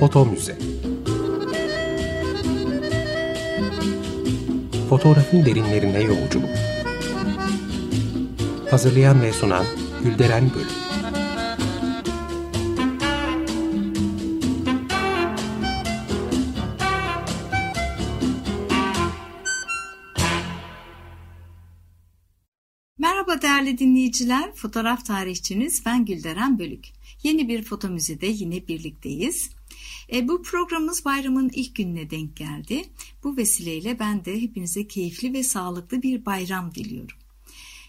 Foto Müze Fotoğrafın derinlerine yolculuk Hazırlayan ve sunan Gülderen Bölüm Merhaba değerli dinleyiciler, fotoğraf tarihçiniz ben Gülderen Bölük. Yeni bir foto müzede yine birlikteyiz. E, bu programımız bayramın ilk gününe denk geldi. Bu vesileyle ben de hepinize keyifli ve sağlıklı bir bayram diliyorum.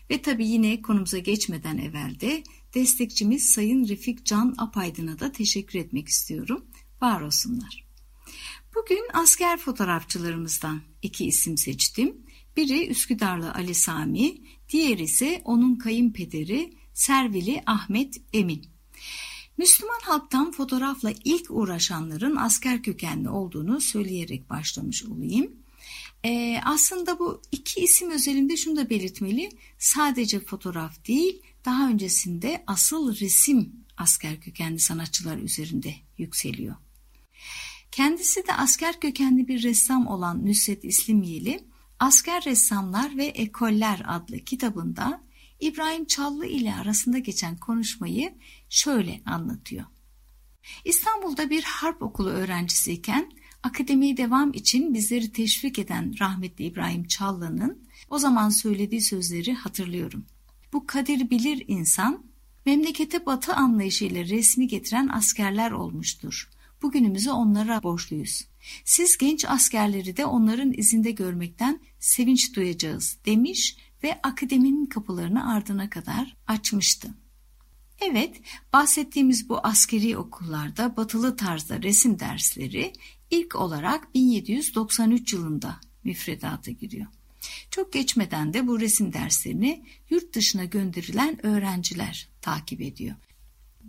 Ve tabii yine konumuza geçmeden evvel de destekçimiz Sayın Refik Can Apaydın'a da teşekkür etmek istiyorum. Var olsunlar. Bugün asker fotoğrafçılarımızdan iki isim seçtim. Biri Üsküdarlı Ali Sami, diğeri ise onun kayınpederi Servili Ahmet Emin. Müslüman halktan fotoğrafla ilk uğraşanların asker kökenli olduğunu söyleyerek başlamış olayım. Ee, aslında bu iki isim özelinde şunu da belirtmeli. Sadece fotoğraf değil, daha öncesinde asıl resim asker kökenli sanatçılar üzerinde yükseliyor. Kendisi de asker kökenli bir ressam olan Nusret İslimiyeli, Asker Ressamlar ve Ekoller adlı kitabında İbrahim Çallı ile arasında geçen konuşmayı şöyle anlatıyor. İstanbul'da bir harp okulu öğrencisiyken akademiye devam için bizleri teşvik eden rahmetli İbrahim Çallı'nın o zaman söylediği sözleri hatırlıyorum. Bu kadir bilir insan, memlekete batı anlayışıyla resmi getiren askerler olmuştur. Bugünümüzü onlara borçluyuz. Siz genç askerleri de onların izinde görmekten sevinç duyacağız demiş ve akademinin kapılarını ardına kadar açmıştı. Evet, bahsettiğimiz bu askeri okullarda batılı tarzda resim dersleri ilk olarak 1793 yılında müfredata giriyor. Çok geçmeden de bu resim derslerini yurt dışına gönderilen öğrenciler takip ediyor.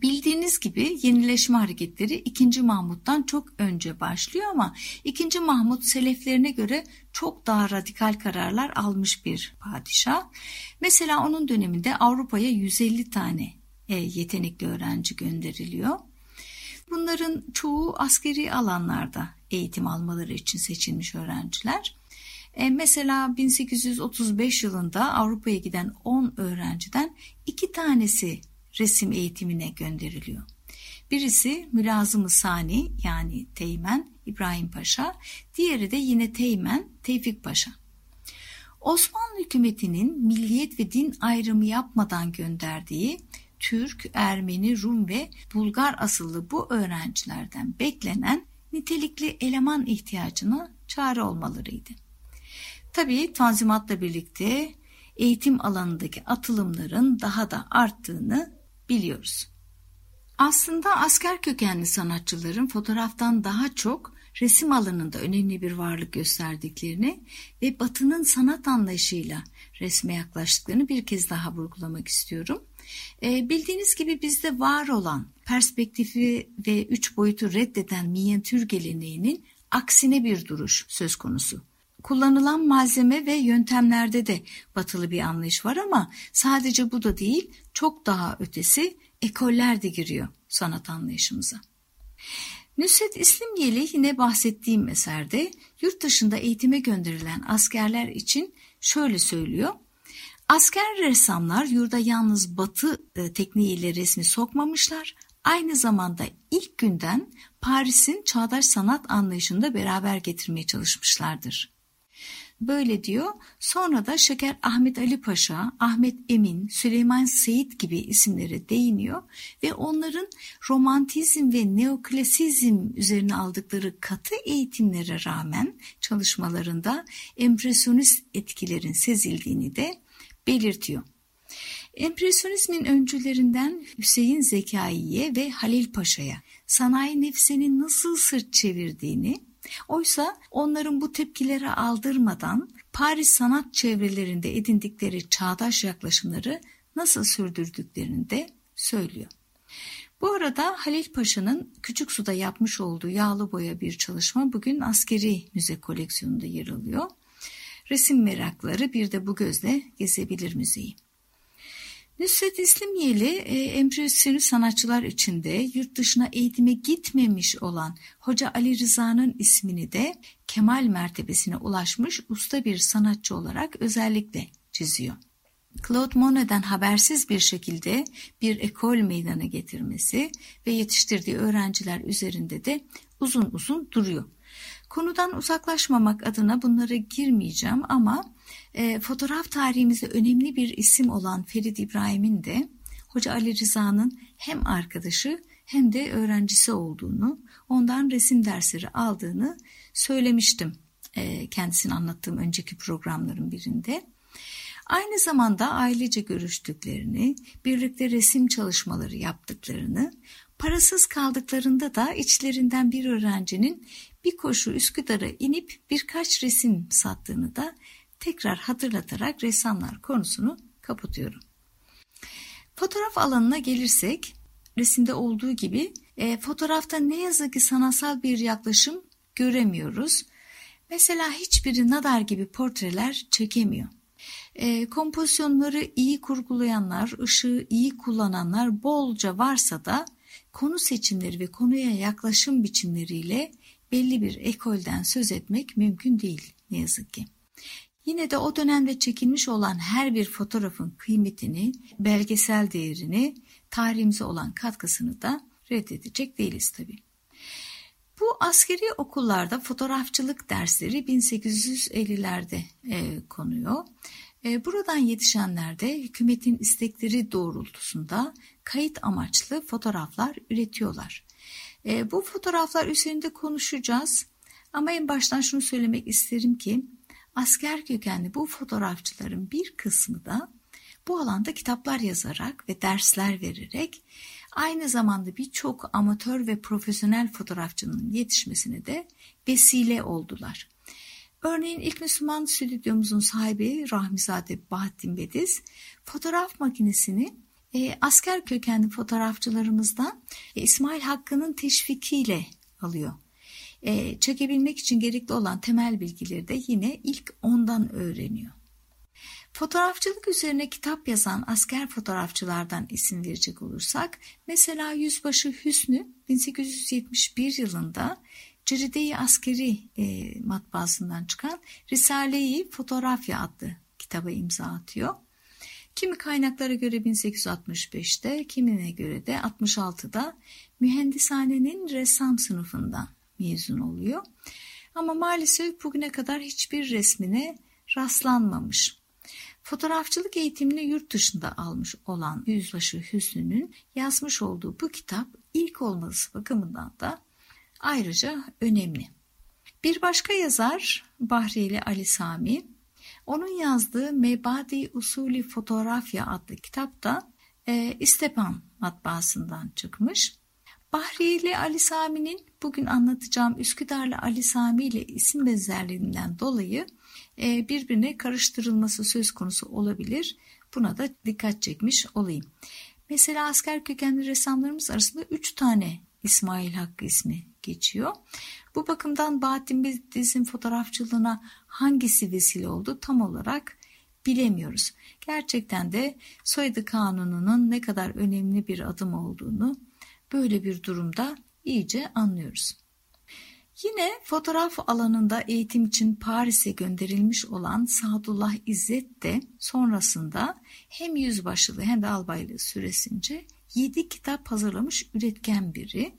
Bildiğiniz gibi yenileşme hareketleri 2. Mahmut'tan çok önce başlıyor ama 2. Mahmut seleflerine göre çok daha radikal kararlar almış bir padişah. Mesela onun döneminde Avrupa'ya 150 tane e, yetenekli öğrenci gönderiliyor. Bunların çoğu askeri alanlarda eğitim almaları için seçilmiş öğrenciler. E, mesela 1835 yılında Avrupa'ya giden 10 öğrenciden 2 tanesi resim eğitimine gönderiliyor. Birisi Mülazım-ı Sani yani Teğmen İbrahim Paşa, diğeri de yine Teğmen Tevfik Paşa. Osmanlı hükümetinin milliyet ve din ayrımı yapmadan gönderdiği Türk, Ermeni, Rum ve Bulgar asıllı bu öğrencilerden beklenen nitelikli eleman ihtiyacına çare olmalarıydı. Tabii Tanzimat'la birlikte eğitim alanındaki atılımların daha da arttığını biliyoruz. Aslında asker kökenli sanatçıların fotoğraftan daha çok resim alanında önemli bir varlık gösterdiklerini ve batının sanat anlayışıyla resme yaklaştıklarını bir kez daha vurgulamak istiyorum. E, bildiğiniz gibi bizde var olan perspektifi ve üç boyutu reddeden minyatür geleneğinin aksine bir duruş söz konusu. Kullanılan malzeme ve yöntemlerde de batılı bir anlayış var ama sadece bu da değil çok daha ötesi ekoller de giriyor sanat anlayışımıza. Nusret İslimyeli yine bahsettiğim eserde yurt dışında eğitime gönderilen askerler için şöyle söylüyor. Asker ressamlar yurda yalnız batı e, tekniğiyle resmi sokmamışlar, aynı zamanda ilk günden Paris'in çağdaş sanat anlayışında beraber getirmeye çalışmışlardır. Böyle diyor. Sonra da Şeker Ahmet Ali Paşa, Ahmet Emin, Süleyman Seyit gibi isimlere değiniyor ve onların romantizm ve neoklasizm üzerine aldıkları katı eğitimlere rağmen çalışmalarında empresyonist etkilerin sezildiğini de belirtiyor. Empresyonizmin öncülerinden Hüseyin Zekai'ye ve Halil Paşa'ya sanayi nefsinin nasıl sırt çevirdiğini Oysa onların bu tepkileri aldırmadan Paris sanat çevrelerinde edindikleri çağdaş yaklaşımları nasıl sürdürdüklerini de söylüyor. Bu arada Halil Paşa'nın Küçük Su'da yapmış olduğu yağlı boya bir çalışma bugün askeri müze koleksiyonunda yer alıyor. Resim merakları bir de bu gözle gezebilir müzeyi. Nusret İslimiyeli e, empresyonist sanatçılar içinde yurt dışına eğitime gitmemiş olan Hoca Ali Rıza'nın ismini de kemal mertebesine ulaşmış usta bir sanatçı olarak özellikle çiziyor. Claude Monet'den habersiz bir şekilde bir ekol meydana getirmesi ve yetiştirdiği öğrenciler üzerinde de uzun uzun duruyor. Konudan uzaklaşmamak adına bunlara girmeyeceğim ama e, fotoğraf tarihimizde önemli bir isim olan Ferit İbrahim'in de Hoca Ali Rıza'nın hem arkadaşı hem de öğrencisi olduğunu, ondan resim dersleri aldığını söylemiştim e, kendisini anlattığım önceki programların birinde. Aynı zamanda ailece görüştüklerini, birlikte resim çalışmaları yaptıklarını, parasız kaldıklarında da içlerinden bir öğrencinin bir koşu Üsküdar'a inip birkaç resim sattığını da tekrar hatırlatarak ressamlar konusunu kapatıyorum. Fotoğraf alanına gelirsek resimde olduğu gibi e, fotoğrafta ne yazık ki sanatsal bir yaklaşım göremiyoruz. Mesela hiçbiri Nadar gibi portreler çekemiyor. E, kompozisyonları iyi kurgulayanlar, ışığı iyi kullananlar bolca varsa da konu seçimleri ve konuya yaklaşım biçimleriyle belli bir ekolden söz etmek mümkün değil ne yazık ki. Yine de o dönemde çekilmiş olan her bir fotoğrafın kıymetini, belgesel değerini, tarihimize olan katkısını da reddedecek değiliz tabii. Bu askeri okullarda fotoğrafçılık dersleri 1850'lerde e, konuyor. E, buradan yetişenler de hükümetin istekleri doğrultusunda kayıt amaçlı fotoğraflar üretiyorlar. E, bu fotoğraflar üzerinde konuşacağız ama en baştan şunu söylemek isterim ki asker kökenli bu fotoğrafçıların bir kısmı da bu alanda kitaplar yazarak ve dersler vererek aynı zamanda birçok amatör ve profesyonel fotoğrafçının yetişmesine de vesile oldular. Örneğin ilk Müslüman stüdyomuzun sahibi Rahmizade Bahattin Bediz fotoğraf makinesini e, asker kökenli fotoğrafçılarımızdan e, İsmail Hakkı'nın teşvikiyle alıyor. E, çekebilmek için gerekli olan temel bilgileri de yine ilk ondan öğreniyor. Fotoğrafçılık üzerine kitap yazan asker fotoğrafçılardan isim verecek olursak, mesela Yüzbaşı Hüsnü 1871 yılında Ceride-i Askeri e, matbaasından çıkan Risale-i Fotoğrafya adlı kitaba imza atıyor. Kimi kaynaklara göre 1865'te, kimine göre de 66'da mühendishanenin ressam sınıfından mezun oluyor. Ama maalesef bugüne kadar hiçbir resmine rastlanmamış. Fotoğrafçılık eğitimini yurt dışında almış olan Yüzbaşı Hüsnü'nün yazmış olduğu bu kitap ilk olması bakımından da ayrıca önemli. Bir başka yazar Bahriyeli Ali Sami, onun yazdığı Mebadi Usulü Fotoğrafya adlı kitap da e, İstepan matbaasından çıkmış. Bahriyeli Ali Sami'nin bugün anlatacağım Üsküdarlı Ali Sami ile isim benzerliğinden dolayı e, birbirine karıştırılması söz konusu olabilir. Buna da dikkat çekmiş olayım. Mesela asker kökenli ressamlarımız arasında 3 tane İsmail Hakkı ismi geçiyor. Bu bakımdan Bahattin Bediz'in fotoğrafçılığına hangisi vesile oldu tam olarak bilemiyoruz. Gerçekten de soyadı kanununun ne kadar önemli bir adım olduğunu böyle bir durumda iyice anlıyoruz. Yine fotoğraf alanında eğitim için Paris'e gönderilmiş olan Sadullah İzzet de sonrasında hem yüzbaşılığı hem de albaylığı süresince 7 kitap hazırlamış üretken biri.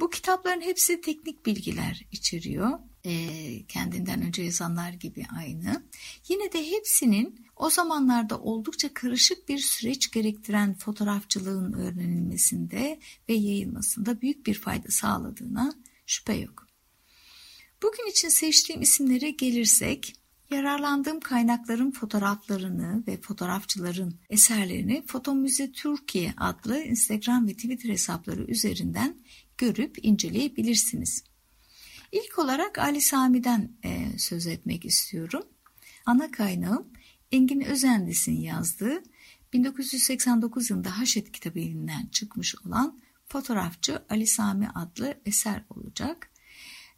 Bu kitapların hepsi teknik bilgiler içeriyor. E, kendinden önce yazanlar gibi aynı. Yine de hepsinin o zamanlarda oldukça karışık bir süreç gerektiren fotoğrafçılığın öğrenilmesinde ve yayılmasında büyük bir fayda sağladığına şüphe yok. Bugün için seçtiğim isimlere gelirsek, yararlandığım kaynakların fotoğraflarını ve fotoğrafçıların eserlerini Foto Müze Türkiye adlı Instagram ve Twitter hesapları üzerinden görüp inceleyebilirsiniz. İlk olarak Ali Sami'den e, söz etmek istiyorum. Ana kaynağım Engin Özendis'in yazdığı 1989 yılında Haşet kitabından çıkmış olan Fotoğrafçı Ali Sami adlı eser olacak.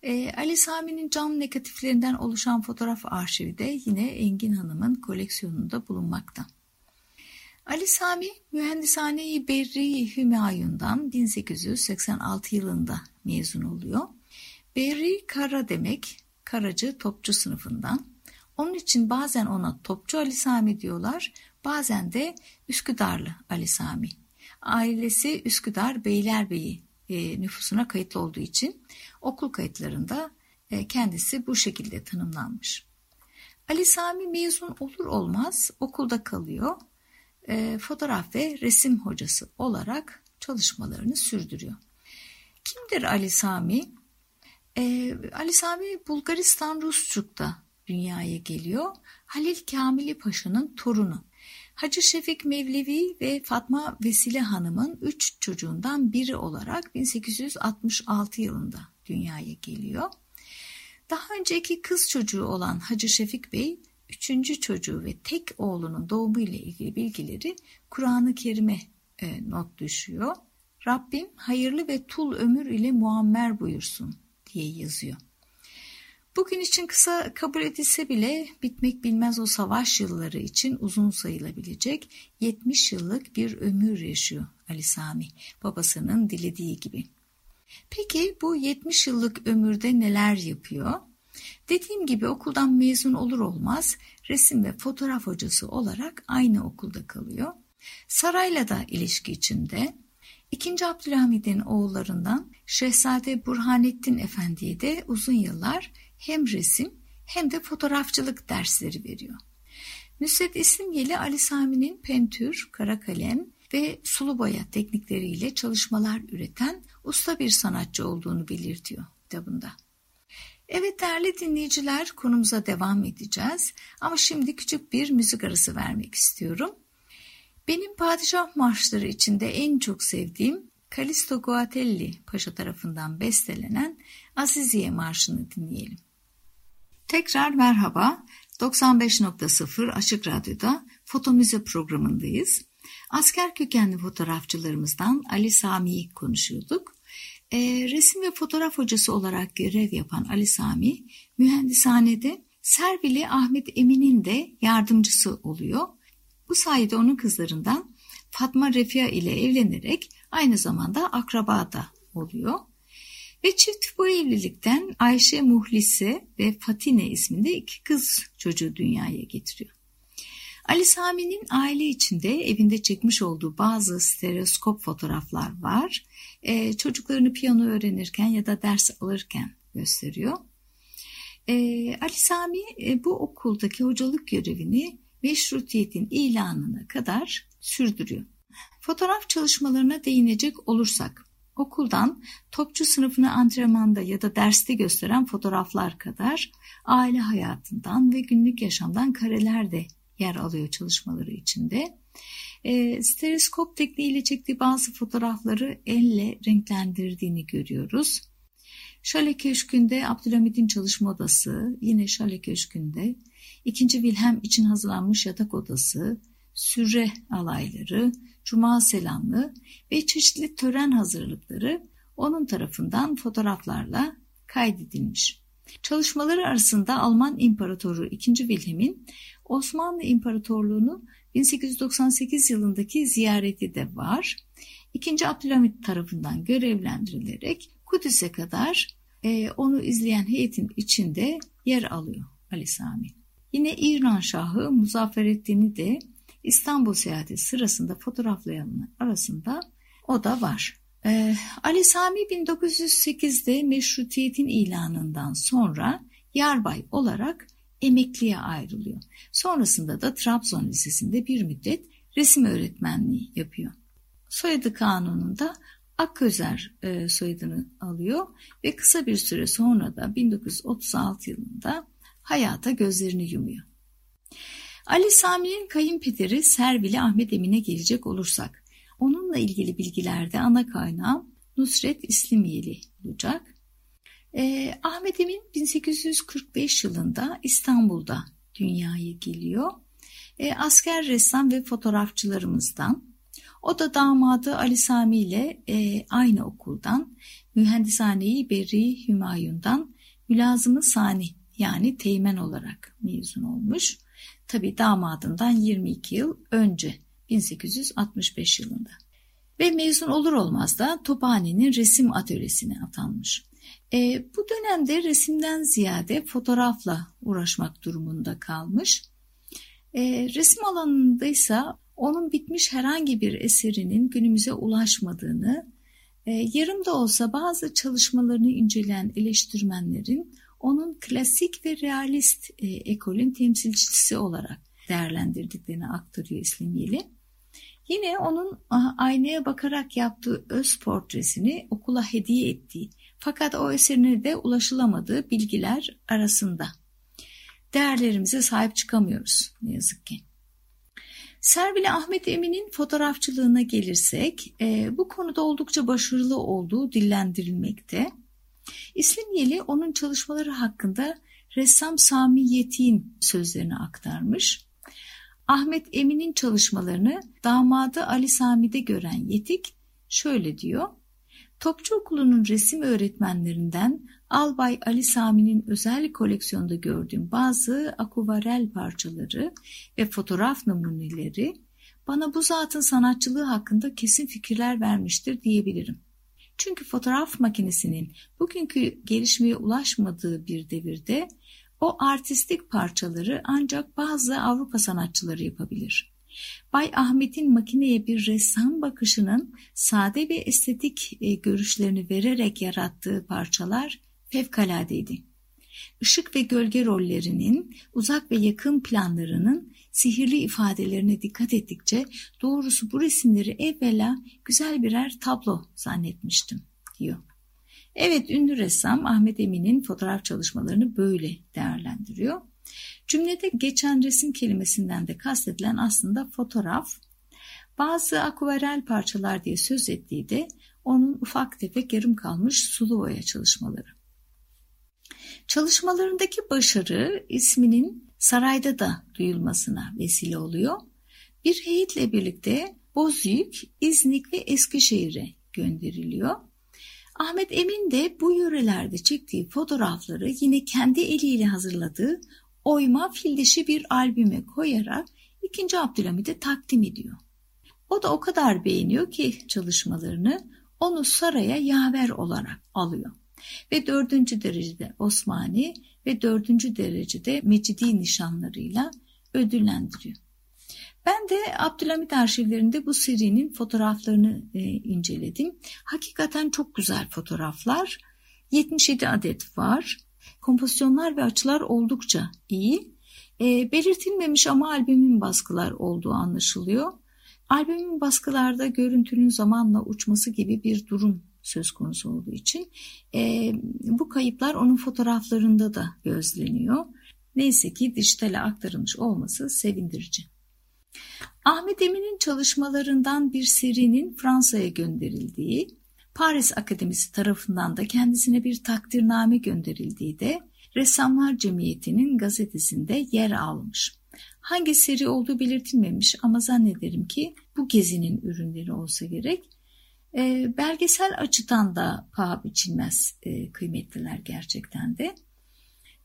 E, Ali Sami'nin cam negatiflerinden oluşan fotoğraf arşivi de yine Engin Hanım'ın koleksiyonunda bulunmakta. Ali Sami Mühendishane-i Berri Hümayun'dan 1886 yılında mezun oluyor. Berri kara demek, karacı topçu sınıfından. Onun için bazen ona topçu Ali Sami diyorlar, bazen de Üsküdarlı Ali Sami. Ailesi Üsküdar Beylerbeyi e, nüfusuna kayıtlı olduğu için okul kayıtlarında e, kendisi bu şekilde tanımlanmış. Ali Sami mezun olur olmaz okulda kalıyor. E, fotoğraf ve resim hocası olarak çalışmalarını sürdürüyor. Kimdir Ali Sami? E, Ali Sami Bulgaristan Rusçuk'ta dünyaya geliyor. Halil Kamili Paşa'nın torunu. Hacı Şefik Mevlevi ve Fatma Vesile Hanım'ın üç çocuğundan biri olarak 1866 yılında dünyaya geliyor. Daha önceki kız çocuğu olan Hacı Şefik Bey, üçüncü çocuğu ve tek oğlunun doğumu ile ilgili bilgileri Kur'an-ı Kerim'e e, not düşüyor. Rabbim hayırlı ve tul ömür ile muammer buyursun diye yazıyor. Bugün için kısa kabul edilse bile bitmek bilmez o savaş yılları için uzun sayılabilecek 70 yıllık bir ömür yaşıyor Ali Sami babasının dilediği gibi. Peki bu 70 yıllık ömürde neler yapıyor? Dediğim gibi okuldan mezun olur olmaz resim ve fotoğraf hocası olarak aynı okulda kalıyor. Sarayla da ilişki içinde. İkinci Abdülhamid'in oğullarından Şehzade Burhanettin Efendi'ye de uzun yıllar hem resim hem de fotoğrafçılık dersleri veriyor. Nusret İslimyeli Ali Sami'nin pentür, kara kalem ve sulu boya teknikleriyle çalışmalar üreten usta bir sanatçı olduğunu belirtiyor kitabında. Evet değerli dinleyiciler konumuza devam edeceğiz ama şimdi küçük bir müzik arası vermek istiyorum. Benim padişah marşları içinde en çok sevdiğim Kalisto Guatelli Paşa tarafından bestelenen Aziziye Marşı'nı dinleyelim. Tekrar merhaba. 95.0 Açık Radyo'da Foto Müze programındayız. Asker kökenli fotoğrafçılarımızdan Ali Sami'yi konuşuyorduk. E, resim ve fotoğraf hocası olarak görev yapan Ali Sami, mühendishanede Servili Ahmet Emin'in de yardımcısı oluyor. Bu sayede onun kızlarından Fatma Refia ile evlenerek aynı zamanda akraba da oluyor. Ve çift bu evlilikten Ayşe Muhlise ve Fatine isminde iki kız çocuğu dünyaya getiriyor. Ali Sami'nin aile içinde evinde çekmiş olduğu bazı stereoskop fotoğraflar var. Ee, çocuklarını piyano öğrenirken ya da ders alırken gösteriyor. Ee, Ali Sami e, bu okuldaki hocalık görevini meşrutiyetin ilanına kadar sürdürüyor. Fotoğraf çalışmalarına değinecek olursak, okuldan topçu sınıfını antrenmanda ya da derste gösteren fotoğraflar kadar aile hayatından ve günlük yaşamdan kareler de yer alıyor çalışmaları içinde. E, stereoskop tekniğiyle çektiği bazı fotoğrafları elle renklendirdiğini görüyoruz. Şale Köşkü'nde Abdülhamid'in çalışma odası, yine Şale Köşkü'nde ikinci Wilhelm için hazırlanmış yatak odası, sürre alayları, cuma selamlı ve çeşitli tören hazırlıkları onun tarafından fotoğraflarla kaydedilmiş. Çalışmaları arasında Alman İmparatoru II. Wilhelm'in Osmanlı İmparatorluğu'nu 1898 yılındaki ziyareti de var. İkinci Abdülhamit tarafından görevlendirilerek Kudüs'e kadar e, onu izleyen heyetin içinde yer alıyor Ali Sami. Yine İran Şahı Muzafferettin'i de İstanbul seyahati sırasında fotoğraflayanlar arasında o da var. Ee, Ali Sami 1908'de meşrutiyetin ilanından sonra yarbay olarak emekliye ayrılıyor. Sonrasında da Trabzon Lisesi'nde bir müddet resim öğretmenliği yapıyor. Soyadı kanununda Akközer e, soyadını alıyor ve kısa bir süre sonra da 1936 yılında hayata gözlerini yumuyor. Ali Sami'nin kayınpederi Servili Ahmet Emin'e gelecek olursak, onunla ilgili bilgilerde ana kaynağı Nusret İslimiyeli olacak. Ee, Ahmet Emin 1845 yılında İstanbul'da dünyaya geliyor. Ee, asker ressam ve fotoğrafçılarımızdan. O da damadı Ali Sami ile e, aynı okuldan, Mühendishaneyi Berri Hümayun'dan mülazımı sani yani teğmen olarak mezun olmuş. Tabi damadından 22 yıl önce 1865 yılında. Ve mezun olur olmaz da Tophane'nin resim atölyesine atanmış. E, bu dönemde resimden ziyade fotoğrafla uğraşmak durumunda kalmış. E, resim alanında ise onun bitmiş herhangi bir eserinin günümüze ulaşmadığını, e, yarım da olsa bazı çalışmalarını inceleyen eleştirmenlerin onun klasik ve realist e, ekolün temsilcisi olarak değerlendirdiklerini aktarıyor İslamiyeli. Yine onun aynaya bakarak yaptığı öz portresini okula hediye ettiği fakat o eserine de ulaşılamadığı bilgiler arasında. Değerlerimize sahip çıkamıyoruz ne yazık ki. Servili Ahmet Emin'in fotoğrafçılığına gelirsek e, bu konuda oldukça başarılı olduğu dillendirilmekte. İslamiyeli onun çalışmaları hakkında ressam Sami Yetik'in sözlerini aktarmış. Ahmet Emin'in çalışmalarını damadı Ali Sami'de gören Yetik şöyle diyor. Topçu Okulu'nun resim öğretmenlerinden Albay Ali Sami'nin özel koleksiyonda gördüğüm bazı akuvarel parçaları ve fotoğraf numuneleri bana bu zatın sanatçılığı hakkında kesin fikirler vermiştir diyebilirim. Çünkü fotoğraf makinesinin bugünkü gelişmeye ulaşmadığı bir devirde o artistik parçaları ancak bazı Avrupa sanatçıları yapabilir. Bay Ahmet'in makineye bir ressam bakışının sade ve estetik e, görüşlerini vererek yarattığı parçalar fevkaladeydi. Işık ve gölge rollerinin, uzak ve yakın planlarının sihirli ifadelerine dikkat ettikçe doğrusu bu resimleri evvela güzel birer tablo zannetmiştim, diyor. Evet, ünlü ressam Ahmet Emin'in fotoğraf çalışmalarını böyle değerlendiriyor. Cümlede geçen resim kelimesinden de kastedilen aslında fotoğraf. Bazı akvarel parçalar diye söz ettiği de onun ufak tefek yarım kalmış sulu boya çalışmaları. Çalışmalarındaki başarı isminin sarayda da duyulmasına vesile oluyor. Bir heyetle birlikte Bozüyük, İznik ve Eskişehir'e gönderiliyor. Ahmet Emin de bu yörelerde çektiği fotoğrafları yine kendi eliyle hazırladığı oyma fil bir albüme koyarak 2. Abdülhamid'e takdim ediyor. O da o kadar beğeniyor ki çalışmalarını onu saraya yaver olarak alıyor. Ve dördüncü derecede Osmani ve dördüncü derecede Mecidi nişanlarıyla ödüllendiriyor. Ben de Abdülhamit arşivlerinde bu serinin fotoğraflarını e, inceledim. Hakikaten çok güzel fotoğraflar. 77 adet var. Kompozisyonlar ve açılar oldukça iyi. E, belirtilmemiş ama albümün baskılar olduğu anlaşılıyor. Albümün baskılarda görüntünün zamanla uçması gibi bir durum söz konusu olduğu için e, bu kayıplar onun fotoğraflarında da gözleniyor. Neyse ki dijitale aktarılmış olması sevindirici. Ahmet Emin'in çalışmalarından bir serinin Fransa'ya gönderildiği, Paris Akademisi tarafından da kendisine bir takdirname gönderildiği de Ressamlar Cemiyeti'nin gazetesinde yer almış. Hangi seri olduğu belirtilmemiş ama zannederim ki bu gezinin ürünleri olsa gerek. E, belgesel açıdan da paha biçilmez e, kıymetliler gerçekten de.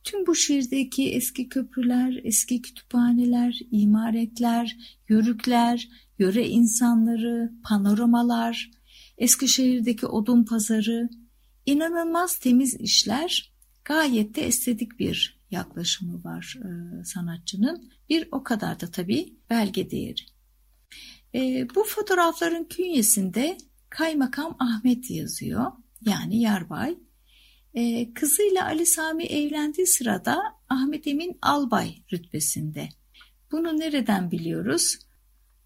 Tüm bu şiirdeki eski köprüler, eski kütüphaneler, imaretler, yörükler, yöre insanları, panoramalar, Eskişehir'deki odun pazarı, inanılmaz temiz işler, gayet de estetik bir yaklaşımı var e, sanatçının. Bir o kadar da tabii belge değeri. E, bu fotoğrafların künyesinde Kaymakam Ahmet yazıyor. Yani Yarbay. Ee, kızıyla Ali Sami evlendiği sırada Ahmet Emin albay rütbesinde. Bunu nereden biliyoruz?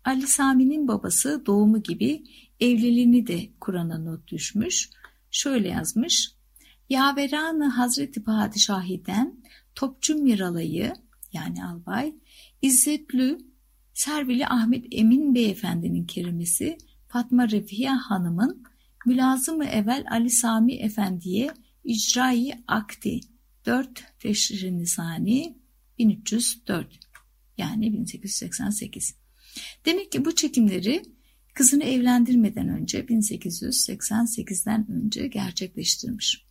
Ali Sami'nin babası doğumu gibi evliliğini de Kur'an'a not düşmüş. Şöyle yazmış. Yaveranı Hazreti Padişahi'den Topçu Miralay'ı yani albay İzzetlü Servili Ahmet Emin Beyefendinin kerimesi Fatma Refiye Hanım'ın mülazımı evvel Ali Sami Efendi'ye icrayı akti 4 Teşri Nisani 1304 yani 1888. Demek ki bu çekimleri kızını evlendirmeden önce 1888'den önce gerçekleştirmiş.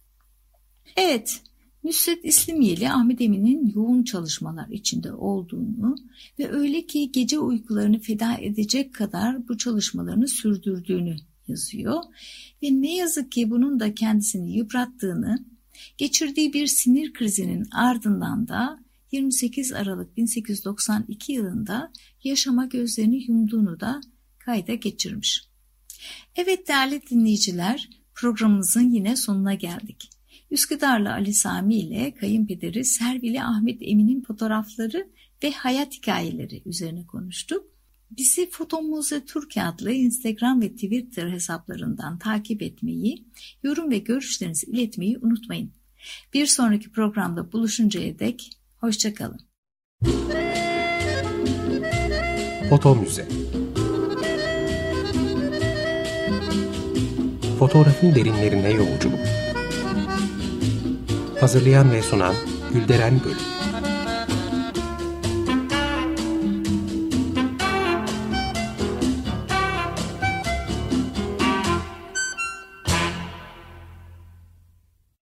Evet Nusret İslimiyeli Ahmet Emin'in yoğun çalışmalar içinde olduğunu ve öyle ki gece uykularını feda edecek kadar bu çalışmalarını sürdürdüğünü yazıyor ve ne yazık ki bunun da kendisini yıprattığını, geçirdiği bir sinir krizinin ardından da 28 Aralık 1892 yılında yaşama gözlerini yumduğunu da kayda geçirmiş. Evet değerli dinleyiciler programımızın yine sonuna geldik. Üsküdarlı Ali Sami ile kayınpederi Servili Ahmet Emin'in fotoğrafları ve hayat hikayeleri üzerine konuştuk. Bizi Fotomuze Türkiye adlı Instagram ve Twitter hesaplarından takip etmeyi, yorum ve görüşlerinizi iletmeyi unutmayın. Bir sonraki programda buluşuncaya dek hoşçakalın. Foto Müze Fotoğrafın derinlerine yolculuk. Hazırlayan ve sunan Gülderen Bölüm